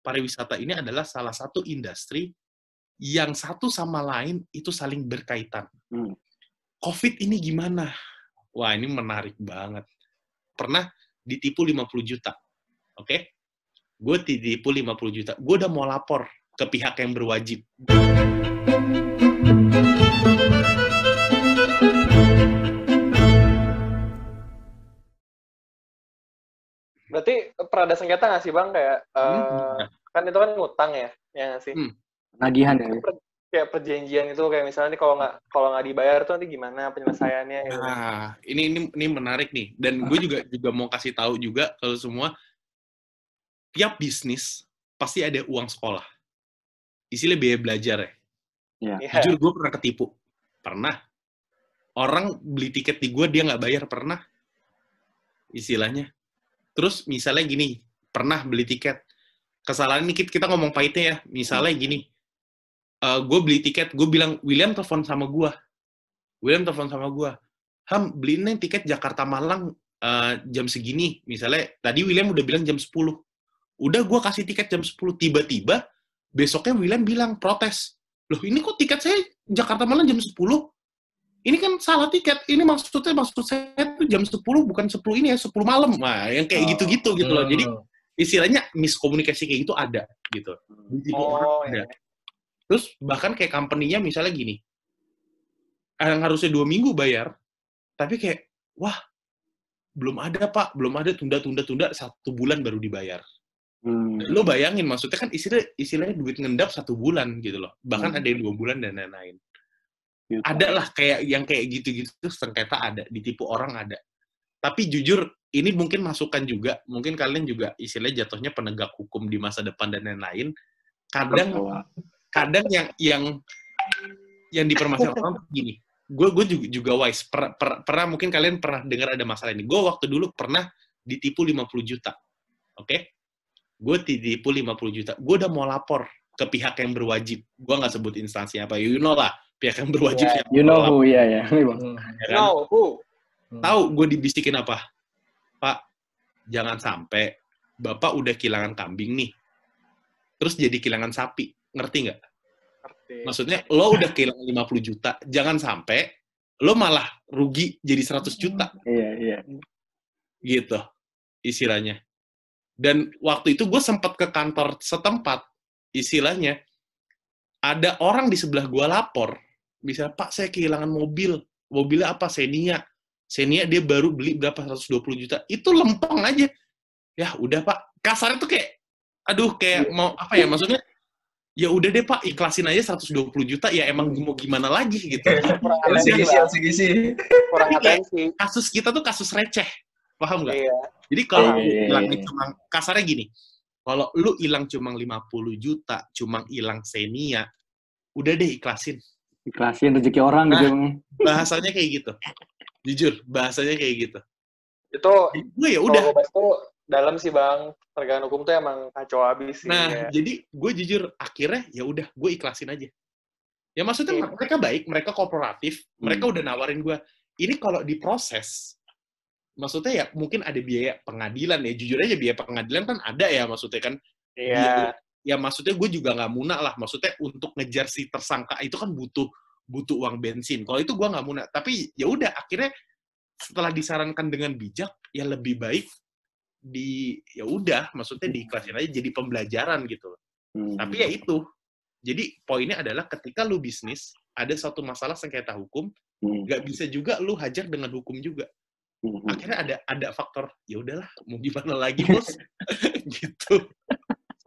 pariwisata ini adalah salah satu industri yang satu sama lain itu saling berkaitan. Hmm. COVID ini gimana? Wah, ini menarik banget. Pernah ditipu 50 juta. Oke? Gue ditipu 50 juta. Gue udah mau lapor ke pihak yang berwajib. Berarti pernah ada sengketa nggak sih bang kayak eh, Hmm. kan itu kan ngutang ya, ya nggak sih? Hmm. Penagihan ya. Per- Kayak perjanjian itu kayak misalnya nih kalau nggak kalau nggak dibayar tuh nanti gimana penyelesaiannya? Gitu. Nah, ini ini ini menarik nih. Dan gue juga juga mau kasih tahu juga kalau semua tiap bisnis pasti ada uang sekolah. Isinya biaya belajar ya. Iya. Jujur gue pernah ketipu. Pernah. Orang beli tiket di gue dia nggak bayar pernah. Istilahnya. Terus misalnya gini, pernah beli tiket. Kesalahan ini kita ngomong pahitnya ya. Misalnya gini, gue beli tiket, gue bilang William telepon sama gue. William telepon sama gue. Ham, beliin nih tiket Jakarta Malang eh, jam segini. Misalnya tadi William udah bilang jam 10. Udah gue kasih tiket jam 10. Tiba-tiba besoknya William bilang protes. Loh ini kok tiket saya Jakarta Malang jam 10? Ini kan salah tiket. Ini maksudnya maksud saya tuh jam 10 bukan 10 ini ya 10 malam. Nah, yang kayak gitu-gitu gitu loh. Jadi Hmm. istilahnya miskomunikasi kayak gitu ada gitu. Ditipu orang Oh, ada. iya. Terus bahkan kayak company-nya misalnya gini, yang harusnya dua minggu bayar, tapi kayak, wah, belum ada pak, belum ada, tunda-tunda-tunda, satu bulan baru dibayar. Hmm. Lo bayangin, maksudnya kan istilah, istilahnya duit ngendap satu bulan gitu loh. Bahkan Hmm. ada yang dua bulan dan lain-lain. Gitu. Ada lah kayak yang kayak gitu-gitu, sengketa ada, ditipu orang ada. Tapi jujur, ini mungkin masukan juga, mungkin kalian juga istilahnya jatuhnya penegak hukum di masa depan dan lain-lain. Kadang kadang yang yang yang dipermasalahkan gini gue gue juga, juga wise. Per- per- pernah mungkin kalian pernah dengar ada masalah ini. Gue waktu dulu pernah ditipu 50 juta oke? Gue ditipu 50 juta. Gue udah mau lapor ke pihak yang berwajib. Gue nggak sebut instansi apa you know lah pihak yang berwajib Yeah, You know who, ya ya. Kan? No, who? tahu gue dibisikin apa pak jangan sampai bapak udah kehilangan kambing nih terus jadi kehilangan sapi ngerti nggak Ngerti. Maksudnya lo udah kehilangan 50 juta, jangan sampai lo malah rugi jadi 100 juta Iya iya. gitu istilahnya. Dan waktu itu gue sempat ke kantor setempat, istilahnya ada orang di sebelah gue lapor, bisa Pak saya kehilangan mobil, mobilnya apa? Xenia, Xenia dia baru beli berapa? 120 juta, itu lempeng aja. Ya udah Pak, kasarnya tuh kayak, aduh kayak mau apa ya maksudnya? Ya udah deh pak ikhlasin aja 120 juta. Ya emang mau gimana lagi gitu. Kurang atensi, Bang. LCGC. kurang Tapi kayak- atensi. kasus kita tuh kasus receh. Paham nggak? Iya. jadi kalau Iya, iya, hilang iya. cuma kasarnya gini. Kalau lu hilang cuma 50 juta cuma hilang Xenia udah deh ikhlasin Ikhlasin rezeki orang Nah. gitu. Bahasanya kayak gitu jujur bahasanya kayak gitu Itu gue ya udah. itu dalam sih bang. Penegakan hukum tuh emang kacau abis sih. nah ya. jadi gue jujur akhirnya ya udah gue ikhlasin aja ya maksudnya Iya. mereka baik mereka kooperatif mereka Hmm. udah nawarin gue ini kalau diproses maksudnya ya mungkin ada biaya pengadilan ya jujur aja biaya pengadilan kan ada ya maksudnya kan Iya. Ya maksudnya gue juga nggak munak lah. Maksudnya untuk ngejar si tersangka itu kan butuh butuh uang bensin. Kalau itu gue nggak munak tapi ya udah akhirnya setelah disarankan dengan bijak ya lebih baik di ya udah maksudnya diikhlasin aja jadi pembelajaran gitu Hmm. tapi ya itu. Jadi poinnya adalah ketika lu bisnis ada satu masalah sengketa hukum Hmm. nggak bisa juga lu hajar dengan hukum juga. Hmm. akhirnya ada ada faktor ya udahlah mau gimana lagi bos? Gitu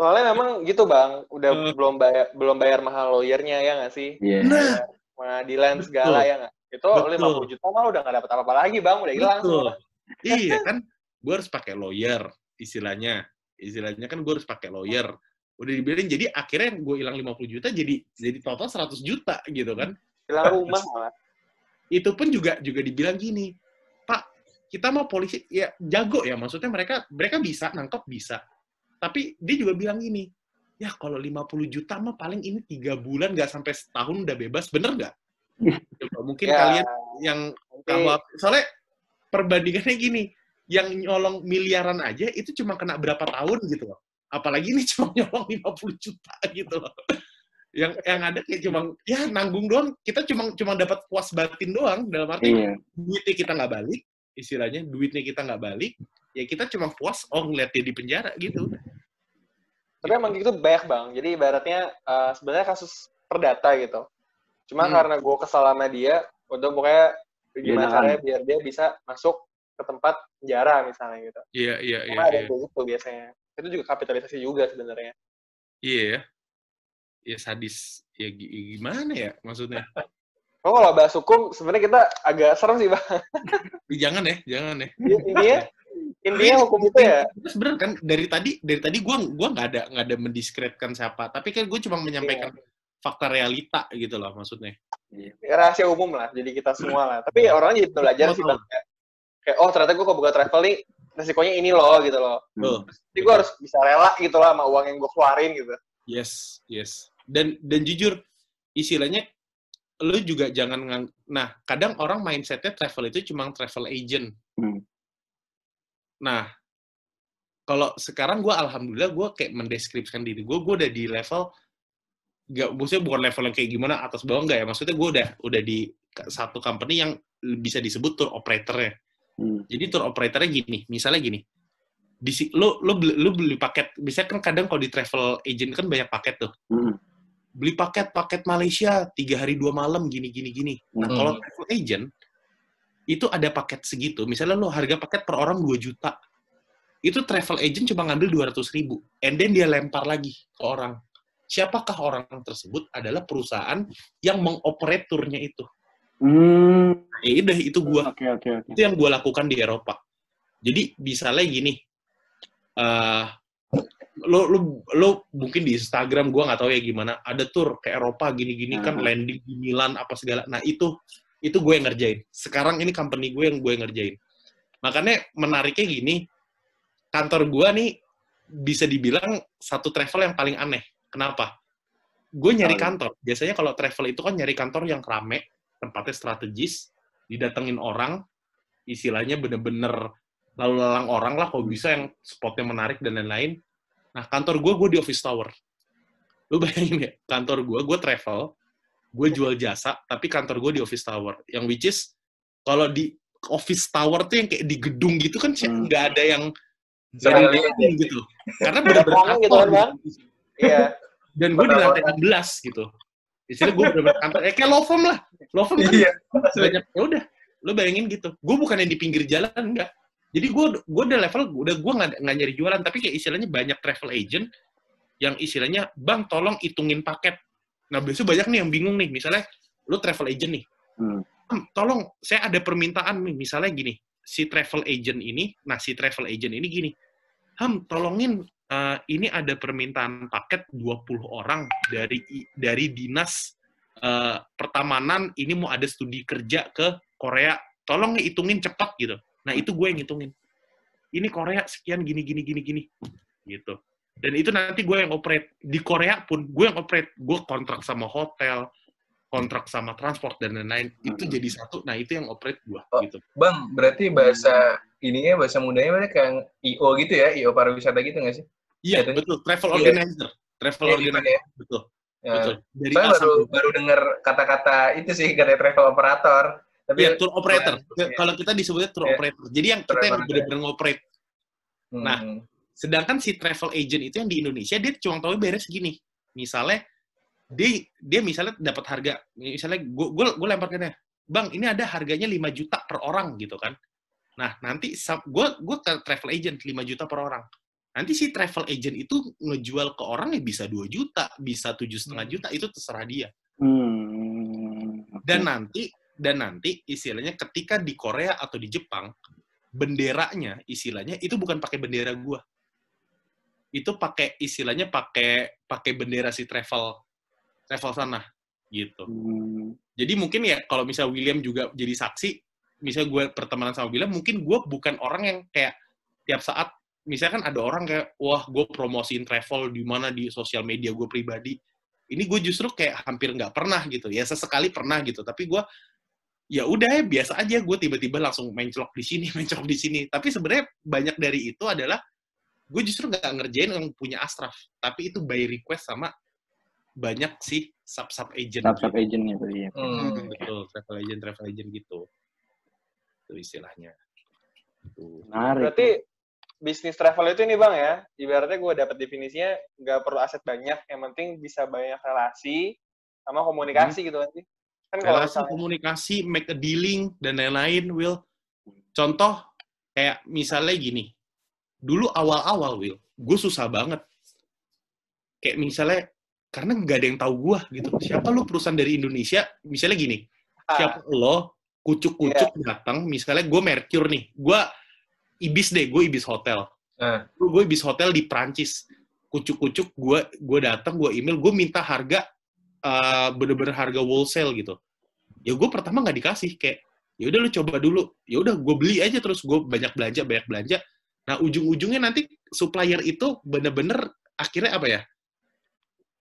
Soalnya memang gitu bang. Udah Eh. belum bayar belum bayar mahal lawyernya ya nggak sih? Iya. nah Pengadilan segala Betul. ya nggak? Itu Betul. 50 juta mah udah nggak dapat apa-apa lagi bang. Udah hilang Betul. iya kan gue harus pakai lawyer istilahnya istilahnya kan gue harus pakai lawyer udah dibiarin jadi akhirnya gue hilang 50 juta jadi jadi total 100 juta gitu kan Hilang rumah malah. itu pun juga juga dibilang gini pak kita mau polisi ya jago ya maksudnya mereka mereka bisa nangkep bisa tapi dia juga bilang gini ya kalau 50 juta mah paling ini tiga bulan nggak sampai setahun udah bebas bener nggak? Coba, mungkin Ya, kalian yang kalau soalnya perbandingannya gini yang nyolong miliaran aja itu cuma kena berapa tahun gitu loh. Apalagi ini cuma nyolong 50 juta gitu loh. Yang yang ada kayak cuma ya nanggung doang. Kita cuma cuma dapat puas batin doang. Dalam arti Iya. duitnya kita nggak balik istilahnya duitnya kita nggak balik ya kita cuma puas oh ngeliat dia di penjara gitu Tapi emang gitu banyak bang. Jadi ibaratnya eh, sebenarnya kasus perdata gitu. Cuma Hmm. karena gue kesal sama dia, udah pokoknya gimana nahan. caranya biar dia bisa masuk ke tempat penjara misalnya gitu. iya iya iya Cuma ada iya kayak gitu biasanya. Itu juga kapitalisasi juga sebenarnya. iya ya ya sadis ya gi- gimana ya maksudnya Oh, kalau bahas hukum sebenarnya kita agak serem sih bang. Jangan ya jangan ya Intinya intinya hukum itu ya Terus bener kan dari tadi dari tadi gua gua nggak ada nggak ada mendiskreditkan siapa tapi kan gue cuma menyampaikan fakta realita gitu loh maksudnya rahasia umum lah. Jadi kita semua lah. Tapi orang jadi belajar sih bang. Kayak, oh ternyata gue kalau buka travel nih resikonya ini loh gitu loh. Betul. Jadi gue harus bisa rela gitu lah sama uang yang gue keluarin gitu. Yes, yes. Dan dan jujur istilahnya lu juga jangan ngang nah kadang orang mindsetnya travel itu cuma travel agent. Hmm. Nah kalau sekarang gue alhamdulillah gue kayak mendeskripsikan diri gue gue udah di level gak maksudnya bukan level yang kayak gimana atas bawah enggak ya maksudnya gue udah udah di satu company yang bisa disebut tour operatornya Hmm. jadi tour operatornya gini, misalnya gini. Di si- lu lu beli, lu beli paket, biasanya kan kadang kalau di travel agent kan banyak paket tuh. Hmm. Beli paket paket Malaysia tiga hari dua malam gini gini gini. Nah, Hmm. kalau travel agent itu ada paket segitu. Misalnya lu harga paket per orang 2 juta. Itu travel agent cuma ngambil 200 ribu. And then dia lempar lagi ke orang. Siapakah orang tersebut adalah perusahaan yang mengoperatornya itu. Hmm. Ya udah itu gua Oke oke oke. itu yang gue lakukan di Eropa. Jadi misalnya gini, eh lo lo lo mungkin di Instagram gue nggak tahu ya gimana, ada tour ke Eropa gini-gini kan Hmm. landing di Milan apa segala. Nah itu itu gue yang ngerjain. Sekarang ini company gue yang gue ngerjain. Makanya menariknya gini, kantor gue nih bisa dibilang satu travel yang paling aneh. Kenapa? Gue nyari kantor. Biasanya kalau travel itu kan nyari kantor yang rame, tempatnya strategis, didatengin orang, istilahnya bener-bener lalu lalang orang lah, kalau bisa yang spotnya menarik dan lain-lain. Nah, kantor gue, gue di office tower. Lu bayangin ya, kantor gue, gue travel, gue jual jasa, tapi kantor gue di office tower. Yang which is, kalau di office tower tuh yang kayak di gedung gitu kan sih, Hmm. nggak ada yang Sering nggak ada lihat gedung gitu. Karena bener-bener Ruangan gitu kan, Bang? Iya. Dan gue di lantai 16 gitu. Istilah gue bener-bener kantor, eh kayak law firm lah. Law firm kan Iya. banyak ya udah lo bayangin gitu gue bukan yang di pinggir jalan enggak jadi gue gue udah level udah gue nggak nggak nyari jualan tapi kayak istilahnya banyak travel agent yang istilahnya bang tolong hitungin paket nah biasanya banyak nih yang bingung nih. Misalnya lo travel agent nih. Hmm. "Em, tolong saya ada permintaan nih. Misalnya gini si travel agent ini nah si travel agent ini gini. Ham tolongin eh, ini ada permintaan paket 20 orang dari dari dinas eh, pertamanan. Ini mau ada studi kerja ke Korea. Tolong hitungin cepat gitu. Nah itu gue yang hitungin ini Korea sekian gini gini gini gini. Gitu dan itu nanti gue yang operate di Korea pun gue yang operate gue kontrak sama hotel kontrak sama transport dan lain-lain itu Hmm. jadi satu nah itu yang operate gue Oh. gitu Bang, berarti bahasa ininya bahasa mudanya berarti kayak IO gitu ya, IO pariwisata gitu nggak sih? iya betul travel Iya. organizer travel Iya, organizer ya? betul Ya. betul dari Saya A baru sampai baru dengar kata-kata itu sih kata travel operator. Tapi Iya, tour operator. Iya. Kalau kita disebutnya tour Iya. operator. Jadi yang Tour kita yang benar-benar ngoperate. Hmm. Sedangkan si travel agent itu yang di Indonesia dia cuma tahu beres gini. Misalnya dia dia misalnya dapat harga misalnya gue gue gue lemparkannya, "Bang, ini ada harganya 5 juta per orang." gitu kan. Nah, nanti gue gue ke travel agent 5 juta per orang. Nanti si travel agent itu ngejual ke orang ya bisa 2 juta, bisa tujuh setengah Hmm. juta, itu terserah dia. Hmm. dan nanti dan nanti istilahnya ketika di Korea atau di Jepang benderanya istilahnya itu bukan pakai bendera gua itu pakai istilahnya pakai pakai bendera si travel travel sana gitu. Hmm. jadi mungkin ya kalau misal William juga jadi saksi misal gue pertemanan sama William mungkin gue bukan orang yang kayak tiap saat misalkan ada orang kayak wah gue promosiin travel di mana di sosial media gue pribadi. Ini gue justru kayak hampir nggak pernah gitu ya sesekali pernah gitu. Tapi gue ya udah ya biasa aja. Gue tiba-tiba langsung mencolok di sini mencolok di sini. Tapi sebenarnya banyak dari itu adalah gue justru nggak ngerjain yang punya Astraf, tapi itu by request sama banyak sih sub sub agent. Sub sub agentnya tadi ya. Hmm. Betul, travel agent travel agent gitu. Itu istilahnya. Menarik. Berarti bisnis travel itu ini bang ya, ibaratnya gue dapat definisinya nggak perlu aset banyak, yang penting bisa banyak relasi sama komunikasi gitu kan sih. Kan kalau relasi misalnya, komunikasi, make a dealing dan lain-lain, Will. Contoh kayak misalnya gini, dulu awal-awal Will, gue susah banget. Kayak misalnya karena nggak ada yang tahu gue gitu. Siapa lu perusahaan dari Indonesia? Misalnya gini, ah, siapa lo kucuk-kucuk datang, misalnya gue Mercure nih, gue Ibis deh, gue Ibis Hotel. Ah. Gue Ibis Hotel di Prancis. Kucuk-kucuk, gue gue datang, gue email, gue minta harga eh, bener-bener harga wholesale gitu. Ya gue pertama nggak dikasih, kayak ya udah lu coba dulu. Ya udah gue beli aja terus gue banyak belanja, banyak belanja. Nah ujung-ujungnya nanti supplier itu bener-bener akhirnya apa ya?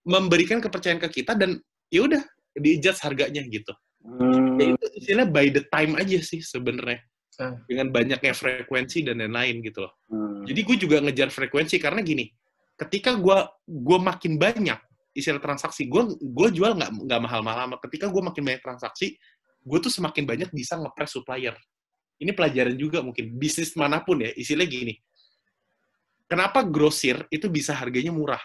Memberikan kepercayaan ke kita dan ya udah di-adjust harganya gitu. Hmm, Ya itu istilahnya by the time aja sih sebenarnya. Hmm. Dengan banyaknya frekuensi dan lain-lain gitu loh. hmm. Jadi gue juga ngejar frekuensi karena gini, ketika gue gue makin banyak istilah transaksi, gue gue jual nggak nggak mahal-mahal. Ketika gue makin banyak transaksi, gue tuh semakin banyak bisa ngepres supplier. Ini pelajaran juga mungkin bisnis mana pun ya, istilahnya gini. Kenapa grosir itu bisa harganya murah?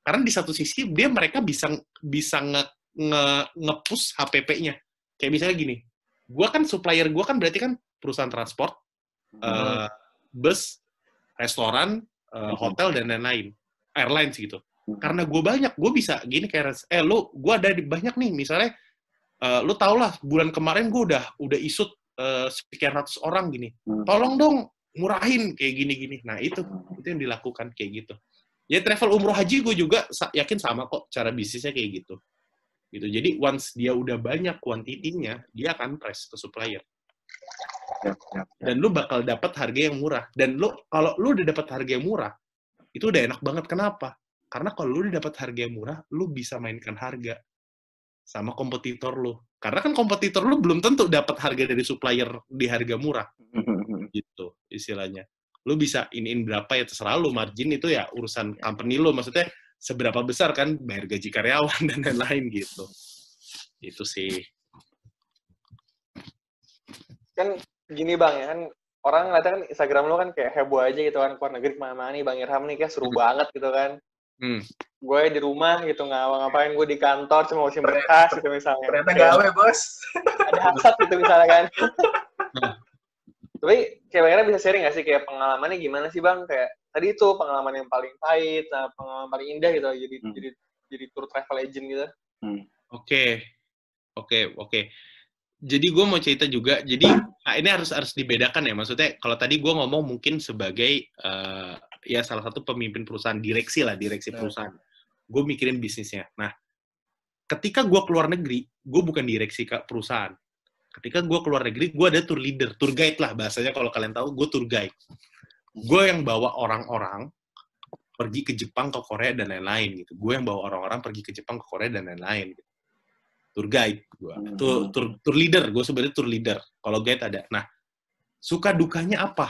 Karena di satu sisi dia mereka bisa bisa nge, nge nge-push HPP-nya. Kayak misalnya gini, gue kan supplier gue kan berarti kan perusahaan transport, eh, bus, restoran, eh, hotel dan lain-lain, airlines gitu. Karena gue banyak, gue bisa gini kayak, eh lu, gue ada di banyak nih, misalnya, eh, lu tau lah bulan kemarin gue udah udah isut eh, sekian ratus orang gini, Hmm. tolong dong murahin kayak gini-gini. Nah itu itu yang dilakukan kayak gitu. Ya travel umroh haji gue juga yakin sama kok cara bisnisnya kayak gitu. Gitu. Jadi once dia udah banyak kuantitinya, dia akan press ke supplier Siap, siap, siap. dan lu bakal dapat harga yang murah. Dan lu kalau lu udah dapat harga yang murah, itu udah enak banget. Kenapa? Karena kalau lu udah dapat harga yang murah, lu bisa mainkan harga sama kompetitor lu. Karena kan kompetitor lu belum tentu dapat harga dari supplier di harga murah gitu istilahnya. Lu bisa iniin berapa ya terserah lu, margin itu ya urusan company lu. Maksudnya seberapa besar kan bayar gaji karyawan dan lain-lain gitu. Itu sih. kan gini bang ya kan orang ngeliatnya kan Instagram lu kan kayak heboh aja gitu kan keluar negeri ke mana nih bang Irham nih kayak seru banget gitu kan Hmm. gue di rumah gitu nggak ngapain gue di kantor cuma ngurusin berkas gitu misalnya Ternyata gawe, bos. ada hasad gitu misalnya kan tapi kayak bang Irham bisa sharing nggak sih kayak pengalamannya gimana sih bang kayak tadi itu pengalaman yang paling pahit nah, pengalaman paling indah gitu jadi Hmm. jadi jadi tour travel agent gitu Oke, oke, oke. Jadi gue mau cerita juga. Jadi nah ini harus harus dibedakan ya. Maksudnya kalau tadi gue ngomong mungkin sebagai eh, ya salah satu pemimpin perusahaan direksi lah, direksi Ya. perusahaan. Gue mikirin bisnisnya. Nah, ketika gue keluar negeri, gue bukan direksi ke perusahaan. Ketika gue keluar negeri, gue ada tour leader, tour guide lah bahasanya kalau kalian tahu, gue tour guide. Gue yang bawa orang-orang pergi ke Jepang, ke Korea dan lain-lain gitu. Gue yang bawa orang-orang pergi ke Jepang, ke Korea dan lain-lain. Gitu. Tour guide gue, Hmm. tour, tour, tour leader. Gue sebenarnya tour leader. Kalau guide ada. Nah, suka dukanya apa?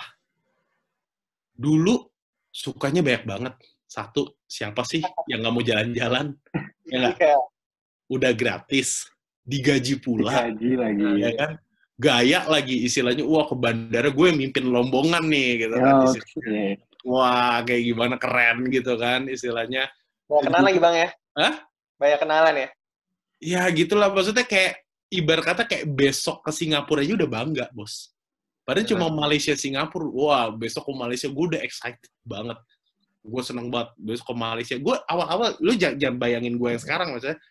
Dulu sukanya banyak banget. Satu, siapa sih yang nggak mau jalan-jalan? Ya nggak? kayak Udah gratis, digaji pula, Gaji lagi. ya kan? Gaya lagi istilahnya, wah ke bandara gue mimpin lombongan nih, gitu Ya, kan. Wah, kayak gimana keren gitu kan istilahnya. banyak kenalan lagi bang ya Hah? banyak kenalan ya Ya gitulah maksudnya kayak ibarat kata kayak besok ke Singapura aja udah bangga, Bos. Padahal cuma Malaysia Singapura. Wah, besok ke Malaysia gue udah excited banget. Gue seneng banget besok ke Malaysia. Gue awal-awal lu jangan, bayangin gue yang sekarang maksudnya.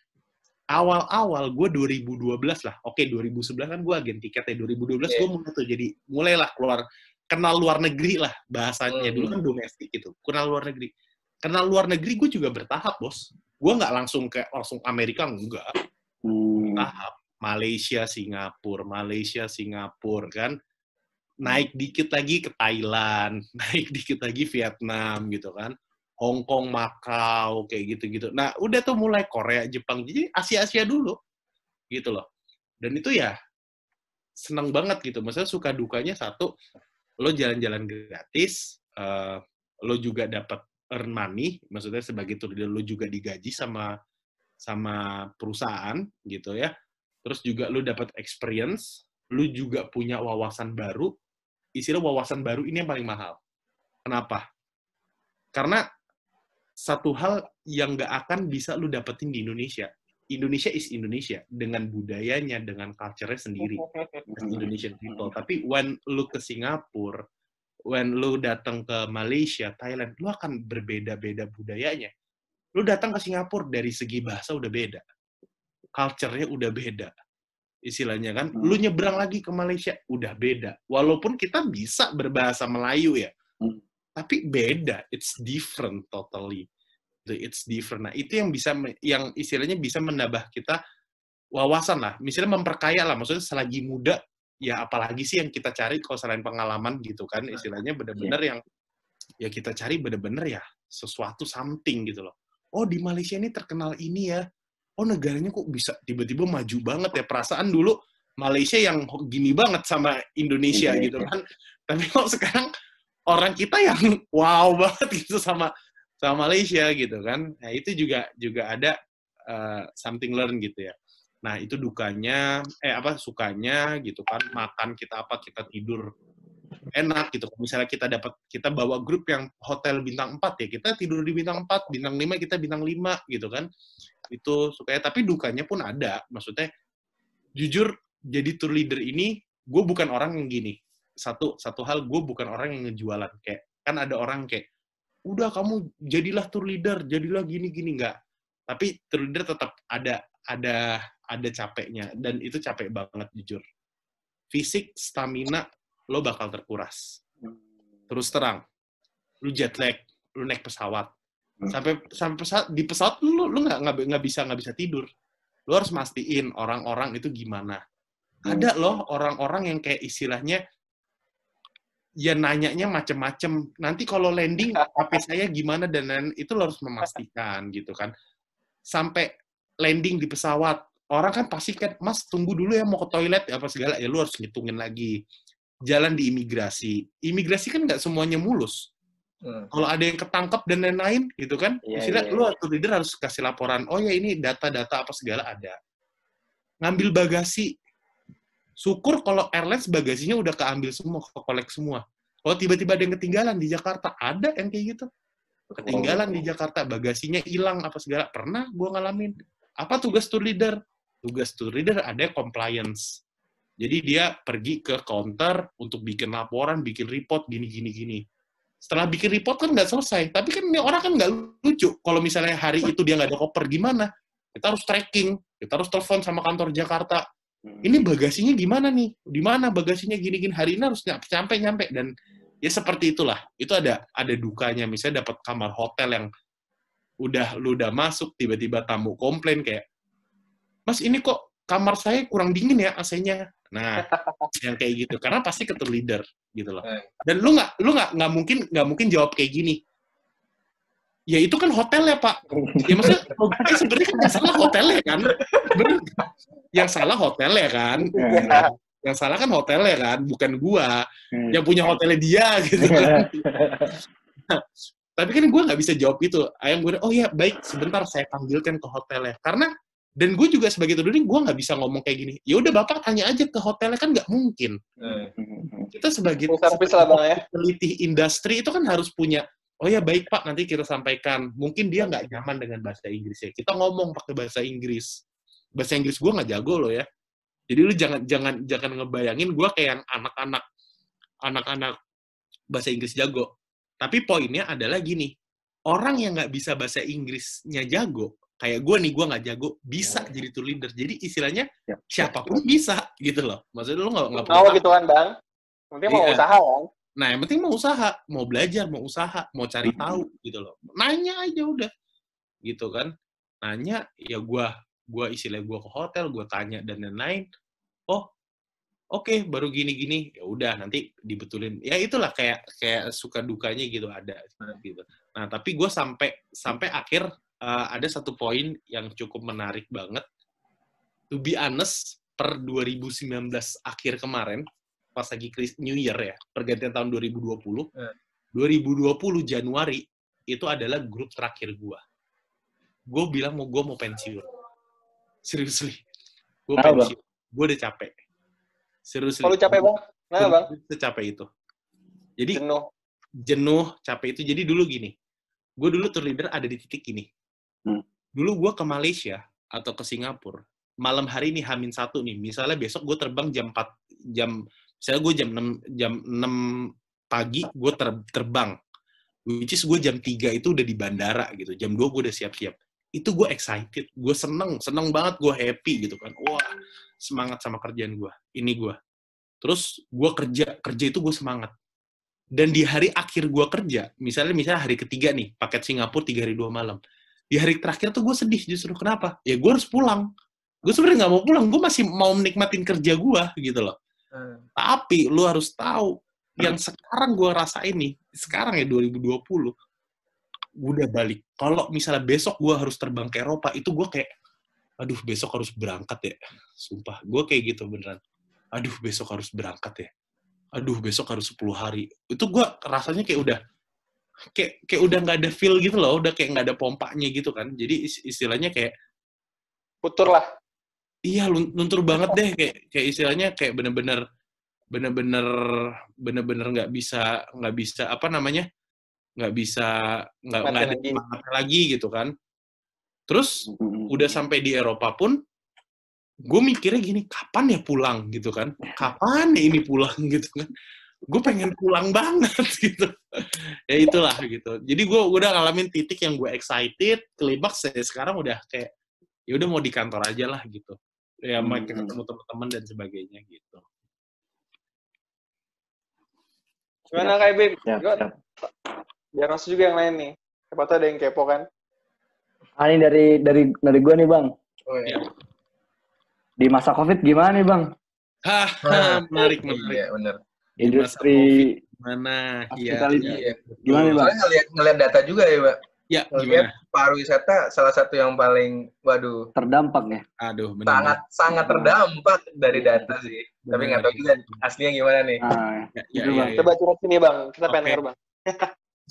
Awal-awal gue 2012 lah. Oke, 2011 kan gue agen tiket ya. 2012 gue mulai tuh jadi mulailah keluar kenal luar negeri lah bahasanya. Hmm. Dulu kan domestik gitu. Kenal luar negeri. Kenal luar negeri gue juga bertahap, Bos. Gue nggak langsung kayak langsung Amerika enggak Hmm. tahap Malaysia Singapura Malaysia Singapura kan naik dikit lagi ke Thailand naik dikit lagi Vietnam gitu kan Hong Kong Makau kayak gitu-gitu nah udah tuh mulai Korea Jepang jadi Asia Asia dulu gitu loh dan itu ya seneng banget gitu maksudnya suka dukanya satu lo jalan-jalan gratis eh, lo juga dapat earn money, maksudnya sebagai tour leader lo juga digaji sama sama perusahaan gitu ya. Terus juga lo dapat experience, lo juga punya wawasan baru. Istilah wawasan baru ini yang paling mahal. Kenapa? Karena satu hal yang nggak akan bisa lu dapetin di Indonesia. Indonesia is Indonesia dengan budayanya, dengan culture-nya sendiri. as Indonesian people. Tapi when lu ke Singapura, when lu datang ke Malaysia, Thailand, lu akan berbeda-beda budayanya. Lu datang ke Singapura dari segi bahasa udah beda. Culture-nya udah beda. Istilahnya kan, lu nyebrang lagi ke Malaysia udah beda. Walaupun kita bisa berbahasa Melayu ya. Hmm. Tapi beda, it's different totally. It's different. Nah, itu yang bisa yang istilahnya bisa menambah kita wawasan lah. Misalnya memperkaya lah, maksudnya selagi muda ya apalagi sih yang kita cari kalau selain pengalaman gitu kan istilahnya bener-bener yang ya kita cari bener-bener ya sesuatu something gitu loh. Oh di Malaysia ini terkenal ini ya. Oh negaranya kok bisa tiba-tiba maju banget ya perasaan dulu Malaysia yang gini banget sama Indonesia Iya, gitu iya. kan. Tapi kok sekarang orang kita yang wow banget gitu sama sama Malaysia gitu kan. Nah itu juga juga ada uh, something learn gitu ya. Nah, itu dukanya, eh apa, sukanya gitu kan, makan kita apa, kita tidur enak gitu. Misalnya kita dapat, kita bawa grup yang hotel bintang 4 ya, kita tidur di bintang 4, bintang 5 kita bintang 5 gitu kan. Itu sukanya, tapi dukanya pun ada. Maksudnya, jujur, jadi tour leader ini, gue bukan orang yang gini. Satu satu hal, gue bukan orang yang ngejualan. Kayak, kan ada orang kayak, udah kamu jadilah tour leader, jadilah gini-gini. Enggak. Tapi tour leader tetap ada ada ada capeknya dan itu capek banget jujur. Fisik, stamina lo bakal terkuras. Terus terang, lu jet lag, lu naik pesawat. Hmm. Sampai sampai pesawat, di pesawat lu lu nggak nggak nggak bisa nggak bisa tidur. Lu harus mastiin orang-orang itu gimana. Ada loh orang-orang yang kayak istilahnya ya nanyanya macem-macem. Nanti kalau landing HP saya gimana dan lain itu lo harus memastikan gitu kan. Sampai landing di pesawat, orang kan pasti kan, Mas tunggu dulu ya mau ke toilet apa segala ya lu harus ngitungin lagi. Jalan di imigrasi, imigrasi kan nggak semuanya mulus. Hmm. Kalau ada yang ketangkep dan lain-lain gitu kan, Iya, istilah iya, lu iya. atau leader harus kasih laporan. Oh ya ini data-data apa segala ada. Ngambil bagasi, syukur kalau airlines bagasinya udah keambil semua, ke kolek semua. Kalau tiba-tiba ada yang ketinggalan di Jakarta, ada yang kayak gitu. Ketinggalan di Jakarta, bagasinya hilang apa segala. Pernah gua ngalamin. Apa tugas tour leader? Tugas tour leader ada compliance. Jadi dia pergi ke counter untuk bikin laporan, bikin report, gini-gini gini. Setelah bikin report kan nggak selesai. Tapi kan ini orang kan nggak lucu. Kalau misalnya hari itu dia nggak ada koper, gimana? Kita harus tracking. Kita harus telepon sama kantor Jakarta. Ini bagasinya gimana nih? Di mana bagasinya gini-gini? Hari ini harus nyampe nyampe nyampe dan ya seperti itulah. Itu ada ada dukanya. Misalnya dapat kamar hotel yang udah lu udah masuk tiba-tiba tamu komplain kayak Mas ini kok kamar saya kurang dingin ya AC-nya. Nah, yang kayak gitu karena pasti ke tour leader gitu loh. Eh. Dan lu nggak lu nggak nggak mungkin nggak mungkin jawab kayak gini. Ya itu kan hotel ya Pak. Ya maksudnya eh, sebenarnya kan yang salah hotelnya kan. Bener. Yang salah hotelnya kan. Iya. Yang salah kan hotelnya kan, bukan gua. Hmm. Yang punya hotelnya dia gitu. kan. Tapi kan gue nggak bisa jawab itu. Ayam gue, oh ya baik, sebentar saya panggilkan ke hotelnya. Karena dan gue juga sebagai tuding gue nggak bisa ngomong kayak gini. Ya udah bapak tanya aja ke hotelnya kan nggak mungkin. Eh, Kita sebagai bang ya. peneliti industri itu kan harus punya. Oh ya baik pak, nanti kita sampaikan. Mungkin dia nggak nyaman dengan bahasa Inggris ya. Kita ngomong pakai bahasa Inggris. Bahasa Inggris gue nggak jago loh ya. Jadi lu jangan jangan jangan ngebayangin gue kayak yang anak-anak anak-anak bahasa Inggris jago. Tapi poinnya adalah gini, orang yang nggak bisa bahasa Inggrisnya jago, kayak gue nih, gue nggak jago, bisa jadi tour leader. Jadi istilahnya Ya. siapa pun bisa gitu loh. Maksudnya lu nggak nggak perlu takut. gitu kan bang. Nanti mau Iya. usaha kan. Nah, yang penting mau usaha, mau belajar, mau usaha, mau cari tahu gitu loh. Nanya aja udah. Gitu kan. Nanya, ya gua gua istilah gua ke hotel, gua tanya dan lain-lain. Oh, oke, baru gini-gini. Ya udah, nanti dibetulin. Ya itulah kayak kayak suka dukanya gitu ada gitu. Nah, tapi gua sampai sampai akhir eh, ada satu poin yang cukup menarik banget. To be honest, per 2019 akhir kemarin, pas lagi New Year ya, pergantian tahun 2020, Eh. 2020 Januari itu adalah grup terakhir gua. Gue bilang mau gue mau pensiun. Seriously. Gue Kenapa, pensiun. Gue udah capek. Seriously. Kalau capek bang, nah bang, Gue capek itu. Jadi jenuh. jenuh, capek itu. Jadi dulu gini, gue dulu tour leader ada di titik gini. Hmm. Dulu gue ke Malaysia atau ke Singapura, malam hari ini Hamin satu nih. Misalnya besok gue terbang jam 4, jam, misalnya gue jam 6, jam 6 pagi, gue ter- terbang. Which is gue jam 3 itu udah di bandara gitu. Jam 2 gue udah siap-siap. Itu gue excited, gue seneng, seneng banget, gue happy gitu kan. Wah, semangat sama kerjaan gue. Ini gue. Terus gue kerja, kerja itu gue semangat dan di hari akhir gue kerja, misalnya misalnya hari ketiga nih, paket Singapura tiga hari dua malam. Di hari terakhir tuh gue sedih justru kenapa? Ya gue harus pulang. Gue sebenarnya nggak mau pulang, gue masih mau menikmatin kerja gue gitu loh. Hmm. Tapi lu harus tahu yang sekarang gue rasain nih, sekarang ya 2020, udah balik. Kalau misalnya besok gue harus terbang ke Eropa, itu gue kayak, aduh besok harus berangkat ya. Sumpah, gue kayak gitu beneran. Aduh besok harus berangkat ya. Aduh besok harus 10 hari. Itu gue rasanya kayak udah, kayak kayak udah nggak ada feel gitu loh, udah kayak nggak ada pompanya gitu kan. Jadi is- istilahnya kayak, Putur lah. Iya, lun- luntur banget deh kayak kayak istilahnya kayak bener-bener bener-bener bener-bener nggak bisa nggak bisa apa namanya nggak bisa nggak nggak ada lagi. lagi gitu kan. Terus udah sampai di Eropa pun gue mikirnya gini kapan ya pulang gitu kan kapan ya ini pulang gitu kan gue pengen pulang banget gitu ya itulah gitu jadi gue udah ngalamin titik yang gue excited klimaks saya sekarang udah kayak ya udah mau di kantor aja lah gitu ya mau Hmm. ketemu teman-teman dan sebagainya gitu Gimana Kak Bim? Siap, Gue siap. biar masuk juga yang lain nih. Siapa tahu ada yang kepo kan? Ah, ini dari dari dari gue nih bang. Oh, iya. Ya. Di masa covid gimana nih bang? Haha, menarik menarik Iya, bener. Industri mana ya, ya, Iya. Gimana nih, Bang? Soalnya ngeliat, ngeliat data juga ya, Mbak. ya Ngeliat gimana pariwisata salah satu yang paling, waduh, terdampak ya. aduh bener sangat sangat terdampak dari data sih. Bener, Tapi nggak tahu juga aslinya gimana nih. Nah, Ya, ya, Bang. ya, ya. Coba curhat sini bang, kita pengen Oke. denger bang.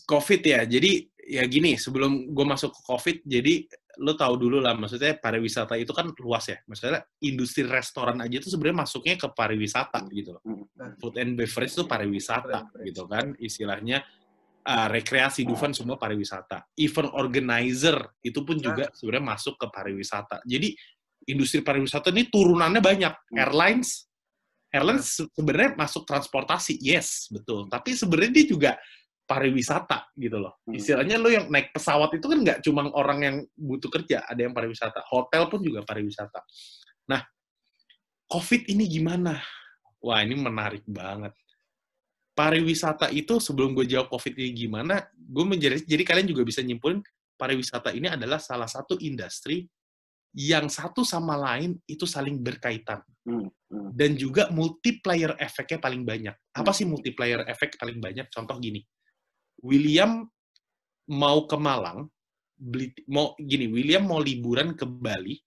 COVID ya. Jadi ya gini, sebelum gue masuk ke COVID, jadi lo tahu dulu lah, maksudnya pariwisata itu kan luas ya. Maksudnya industri restoran aja itu sebenarnya masuknya ke pariwisata gitu loh. Hmm. Food and beverage itu pariwisata gitu kan, istilahnya ah, rekreasi Dufan semua pariwisata. Event organizer itu pun juga sebenarnya masuk ke pariwisata. Jadi industri pariwisata ini turunannya banyak. Hmm. Airlines, airlines se- sebenarnya masuk transportasi, yes betul. Tapi sebenarnya dia juga pariwisata gitu loh. Hmm. Istilahnya lo yang naik pesawat itu kan nggak cuma orang yang butuh kerja, ada yang pariwisata. Hotel pun juga pariwisata. Nah, COVID ini gimana? Wah, ini menarik banget. Pariwisata itu sebelum gue jawab COVID ini gimana, gue menjadi jadi kalian juga bisa nyimpulin pariwisata ini adalah salah satu industri yang satu sama lain itu saling berkaitan Hmm. Hmm. dan juga multiplier efeknya paling banyak. Apa sih multiplier efek paling banyak? Contoh gini, William mau ke Malang, beli mau gini, William mau liburan ke Bali,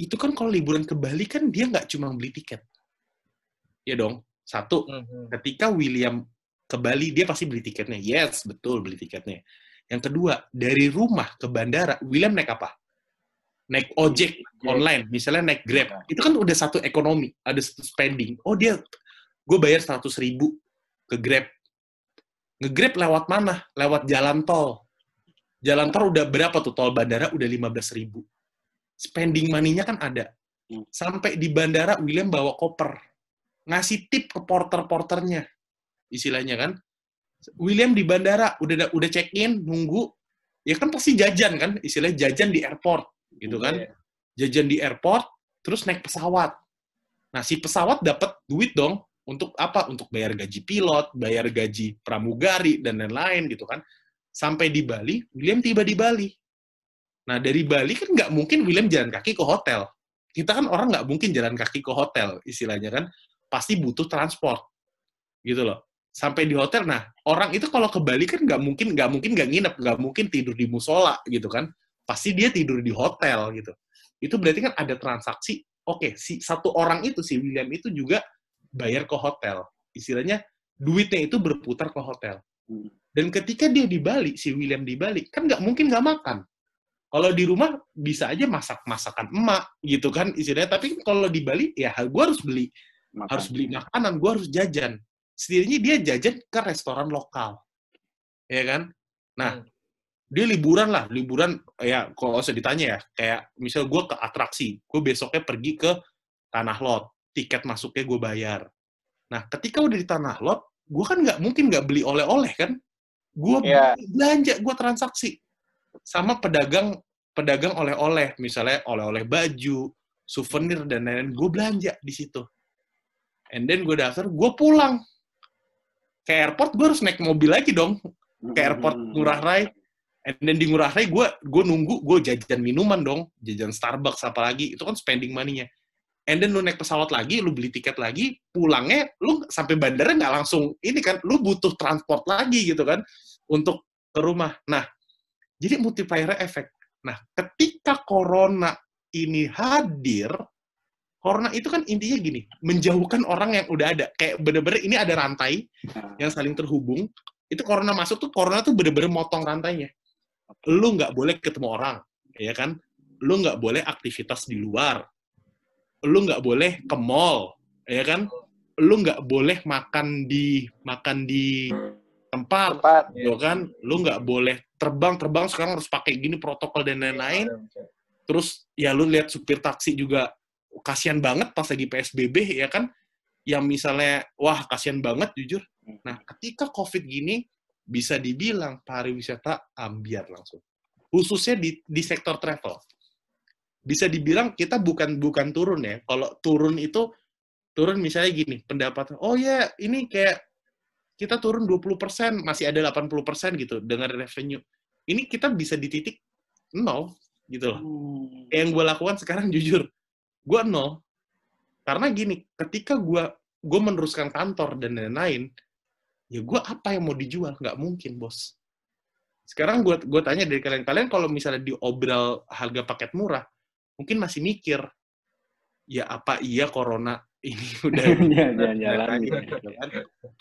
itu kan kalau liburan ke Bali kan dia nggak cuma beli tiket, ya dong. Satu, Mhm. ketika William ke Bali dia pasti beli tiketnya, yes betul beli tiketnya. Yang kedua, dari rumah ke bandara, William naik apa? Naik ojek online, misalnya naik Grab, itu kan udah satu ekonomi, ada satu spending. Oh dia, gue bayar 100 ribu ke Grab. Nge-Grab lewat mana? Lewat jalan tol. Jalan tol udah berapa tuh? Tol bandara udah 15 ribu. Spending money-nya kan ada. Hmm. Sampai di bandara, William bawa koper. Ngasih tip ke porter-porternya. Istilahnya kan. William di bandara, udah udah check-in, nunggu. Ya kan pasti jajan kan? Istilahnya jajan di airport. Gitu kan Iya. jajan di airport, terus naik pesawat. Nah, si pesawat dapat duit dong untuk apa? Untuk bayar gaji pilot, bayar gaji pramugari, dan lain-lain gitu kan. Sampai di Bali, William tiba di Bali. Nah, dari Bali kan nggak mungkin William jalan kaki ke hotel. Kita kan orang nggak mungkin jalan kaki ke hotel, istilahnya kan. Pasti butuh transport. Gitu loh. Sampai di hotel, nah orang itu kalau ke Bali kan nggak mungkin nggak mungkin nggak nginep, nggak mungkin tidur di musola gitu kan. Pasti dia tidur di hotel gitu itu berarti kan ada transaksi. Oke, si satu orang itu si William itu juga bayar ke hotel. Istilahnya duitnya itu berputar ke hotel. Hmm. Dan ketika dia di Bali, si William di Bali, kan nggak mungkin nggak makan. Kalau di rumah bisa aja masak masakan emak gitu kan istilahnya. Tapi kalau di Bali ya gue harus beli Makan. harus beli makanan, gue harus jajan. Setidaknya dia jajan ke restoran lokal, ya kan? Nah, Hmm. dia liburan lah, liburan ya kalau usah ditanya ya, kayak misal gue ke atraksi, gue besoknya pergi ke Tanah Lot, tiket masuknya gue bayar. Nah, ketika udah di Tanah Lot, gue kan nggak mungkin nggak beli oleh-oleh kan? Gue Iya. belanja, gue transaksi sama pedagang pedagang oleh-oleh, misalnya oleh-oleh baju, souvenir dan lain-lain, gue belanja di situ. And then gue daftar, gue pulang ke airport, gue harus naik mobil lagi dong ke airport Hmm. Ngurah Rai. And then di Ngurah Rai gue gue nunggu gue jajan minuman dong, jajan Starbucks apalagi itu kan spending money-nya. And then lu naik pesawat lagi, lu beli tiket lagi, pulangnya lu sampai bandara nggak langsung ini kan, lu butuh transport lagi gitu kan untuk ke rumah. Nah, jadi multiplier efek. Nah, ketika corona ini hadir, corona itu kan intinya gini, menjauhkan orang yang udah ada. Kayak bener-bener ini ada rantai Nah, yang saling terhubung, itu corona masuk tuh corona tuh bener-bener motong rantainya. Lu nggak boleh ketemu orang, ya kan? Lu nggak boleh aktivitas di luar. Lu nggak boleh ke mall, ya kan? Lu nggak boleh makan di makan di tempat, Tempat. ya kan? Lu nggak boleh terbang, terbang sekarang harus pakai gini protokol dan lain-lain. Terus ya lu lihat supir taksi juga kasihan banget pas lagi PSBB ya kan? Yang misalnya wah kasihan banget jujur. Nah, ketika Covid gini bisa dibilang pariwisata ambiar langsung. Khususnya di di sektor travel. Bisa dibilang kita bukan bukan turun ya. Kalau turun itu turun misalnya gini, pendapatan. Oh ya, ini kayak kita turun 20%, masih ada 80% gitu dengan revenue. Ini kita bisa di titik nol gitu loh Hmm. yang gue lakukan sekarang jujur gue nol karena gini ketika gue gue meneruskan kantor dan lain-lain ya gue apa yang mau dijual nggak mungkin bos sekarang gue gue tanya dari kalian kalian kalau misalnya diobral harga paket murah mungkin masih mikir ya apa iya corona ini udah jalan-jalan kan?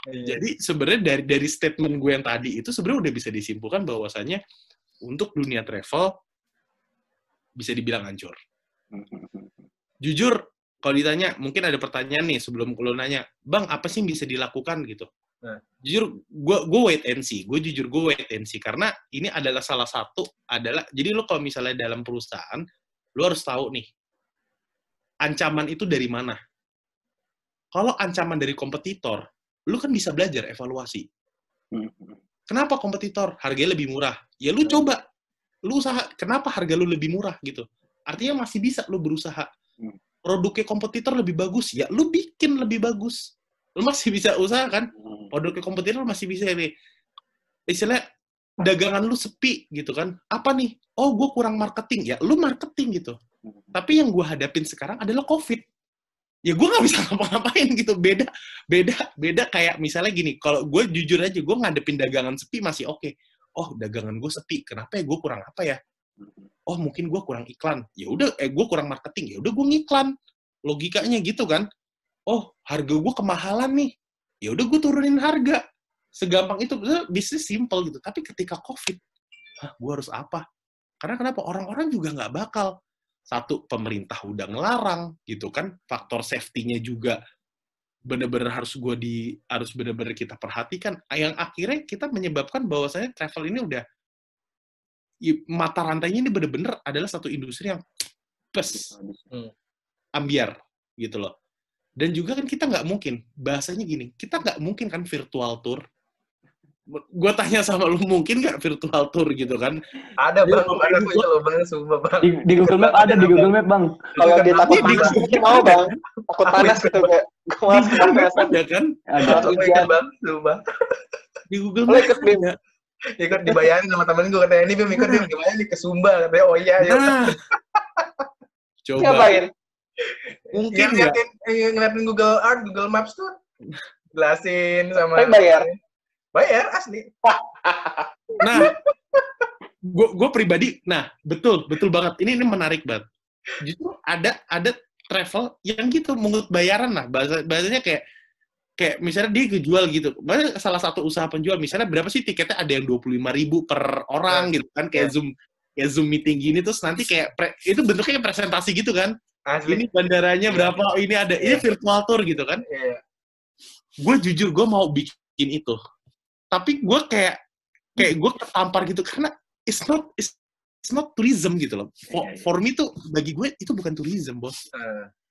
Iya. jadi sebenarnya dari dari statement gue yang tadi itu sebenarnya udah bisa disimpulkan bahwasannya untuk dunia travel bisa dibilang hancur jujur kalau ditanya mungkin ada pertanyaan nih sebelum lo nanya bang apa sih yang bisa dilakukan gitu Nah. jujur gue gue wait and see gue jujur gue wait and see karena ini adalah salah satu adalah jadi lo kalau misalnya dalam perusahaan lo harus tahu nih ancaman itu dari mana? Kalau ancaman dari kompetitor lo kan bisa belajar evaluasi. Hmm. kenapa kompetitor? Harganya lebih murah. Ya lu coba. Lu usaha kenapa harga lu lebih murah gitu? Artinya masih bisa lu berusaha. Hmm. produknya kompetitor lebih bagus ya lu bikin lebih bagus. Lu masih bisa usaha kan? Hmm. produknya kompetitor masih bisa nih istilahnya dagangan lu sepi gitu kan. Apa nih? Oh gue kurang marketing. Ya lu marketing gitu. Hmm. tapi yang gue hadapin sekarang adalah covid. Ya gue nggak bisa ngapa-ngapain gitu. Beda beda beda kayak misalnya gini. Kalau gue jujur aja gue ngadepin dagangan sepi masih oke. Oh dagangan gue sepi. Kenapa ya gue kurang apa ya? Oh mungkin gue kurang iklan. Ya udah eh gue kurang marketing. Ya udah gue ngiklan. Logikanya gitu kan. Oh harga gue kemahalan nih. Ya udah gue turunin harga segampang itu bisnis simple gitu. Tapi ketika covid Hah, gue harus apa? Karena kenapa? Orang-orang juga nggak bakal. Satu pemerintah udah ngelarang gitu kan? Faktor safety-nya juga bener-bener harus gue di harus bener-bener kita perhatikan. Yang akhirnya kita menyebabkan bahwasanya travel ini udah mata rantainya ini bener-bener adalah satu industri yang pes ambiar gitu loh. Dan juga kan kita nggak mungkin bahasanya gini kita nggak mungkin kan virtual tour gue tanya sama lu mungkin nggak virtual tour gitu kan Ada bang, ada main gue gua- coba bang, sumpah bang. Di, di Google Map ada di Google Map bang. Kalau dia takut di- panas mungkin mau bang. Takut panas gitu kayak. Gue malas kepanasan. ada kan Ada. Aku ikut bang, sumpah. di Google Lo Maps ikut, Bim? ada. Ikut dibayangin sama temen gue katanya ini Bim ikut Bim gimana nih ke Sumba katanya oh iya ya. nah coba Ngapain? mungkin ngeliatin, eh, ngeliatin Google Art, Google Maps tuh jelasin sama Tapi bayar? Bayar asli Nah, gue gue pribadi, nah betul betul banget. Ini ini menarik banget. Justru ada ada travel yang gitu menurut bayaran lah. Bahasa bahasanya kayak kayak misalnya dia kejual gitu. Misalnya salah satu usaha penjual, misalnya berapa sih tiketnya ada yang 25.000 ribu per orang gitu kan, kayak Zoom kayak Zoom meeting gini terus nanti kayak pre- itu bentuknya kayak presentasi gitu kan. Asli. Ini bandaranya berapa, oh, ini ada, ini virtual tour gitu kan. Iya. Gue jujur gue mau bikin itu. Tapi gue kayak kayak gue ketampar gitu karena it's not it's, it's not tourism gitu loh. For, Iya, iya. for me tuh bagi gue itu bukan tourism, Bos.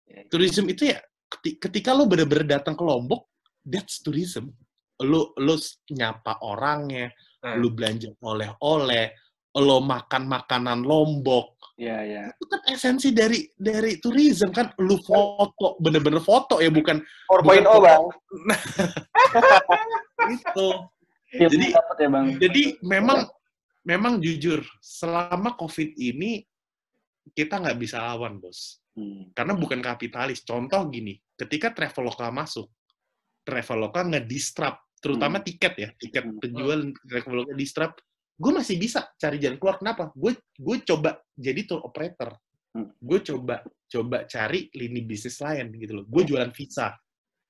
Eh, Tourism itu ya keti- ketika lo bener-bener datang ke Lombok, that's tourism. Lo lo nyapa orangnya, Hmm. lo belanja oleh-oleh, lo makan makanan Lombok. Iya, iya. Itu kan esensi dari dari tourism kan lo foto, bener-bener foto ya bukan 4.0 Bukan- bang. itu. Tipsnya Jadi- dapat ya bang. Jadi memang memang jujur selama COVID ini kita nggak bisa lawan bos Hmm. karena bukan kapitalis. Contoh gini, ketika Traveloka masuk, Traveloka nge-disrupt, terutama Hmm. tiket ya, tiket Hmm. penjual Traveloka disrupt, gue masih bisa cari jalan keluar. Kenapa? Gue gue coba jadi tour operator, Hmm. gue coba coba cari lini bisnis lain gitu loh. Gue jualan visa.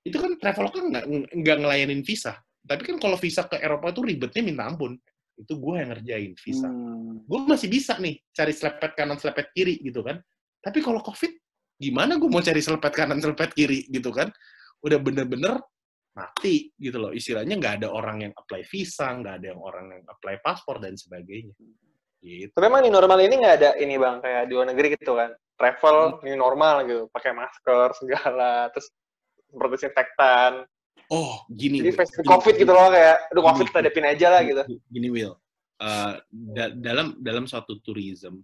Itu kan Traveloka nggak nggak ngelayanin visa. Tapi kan kalau visa ke Eropa itu ribetnya minta ampun. Itu gue yang ngerjain visa Hmm. gue masih bisa nih cari selepet kanan selepet kiri gitu kan tapi kalau covid gimana gue mau cari selepet kanan selepet kiri gitu kan udah bener-bener mati gitu loh istilahnya nggak ada orang yang apply visa nggak ada yang orang yang apply paspor dan sebagainya gitu Tapi emang di normal ini nggak ada ini bang kayak di luar negeri gitu kan. Hmm. Travel ini normal gitu, pakai masker segala, terus seperti desinfektan. Oh gini Jadi face Gini, COVID gitu loh kayak, aduh COVID kita hadapin aja lah gitu. gini Will Eh, da- dalam dalam suatu tourism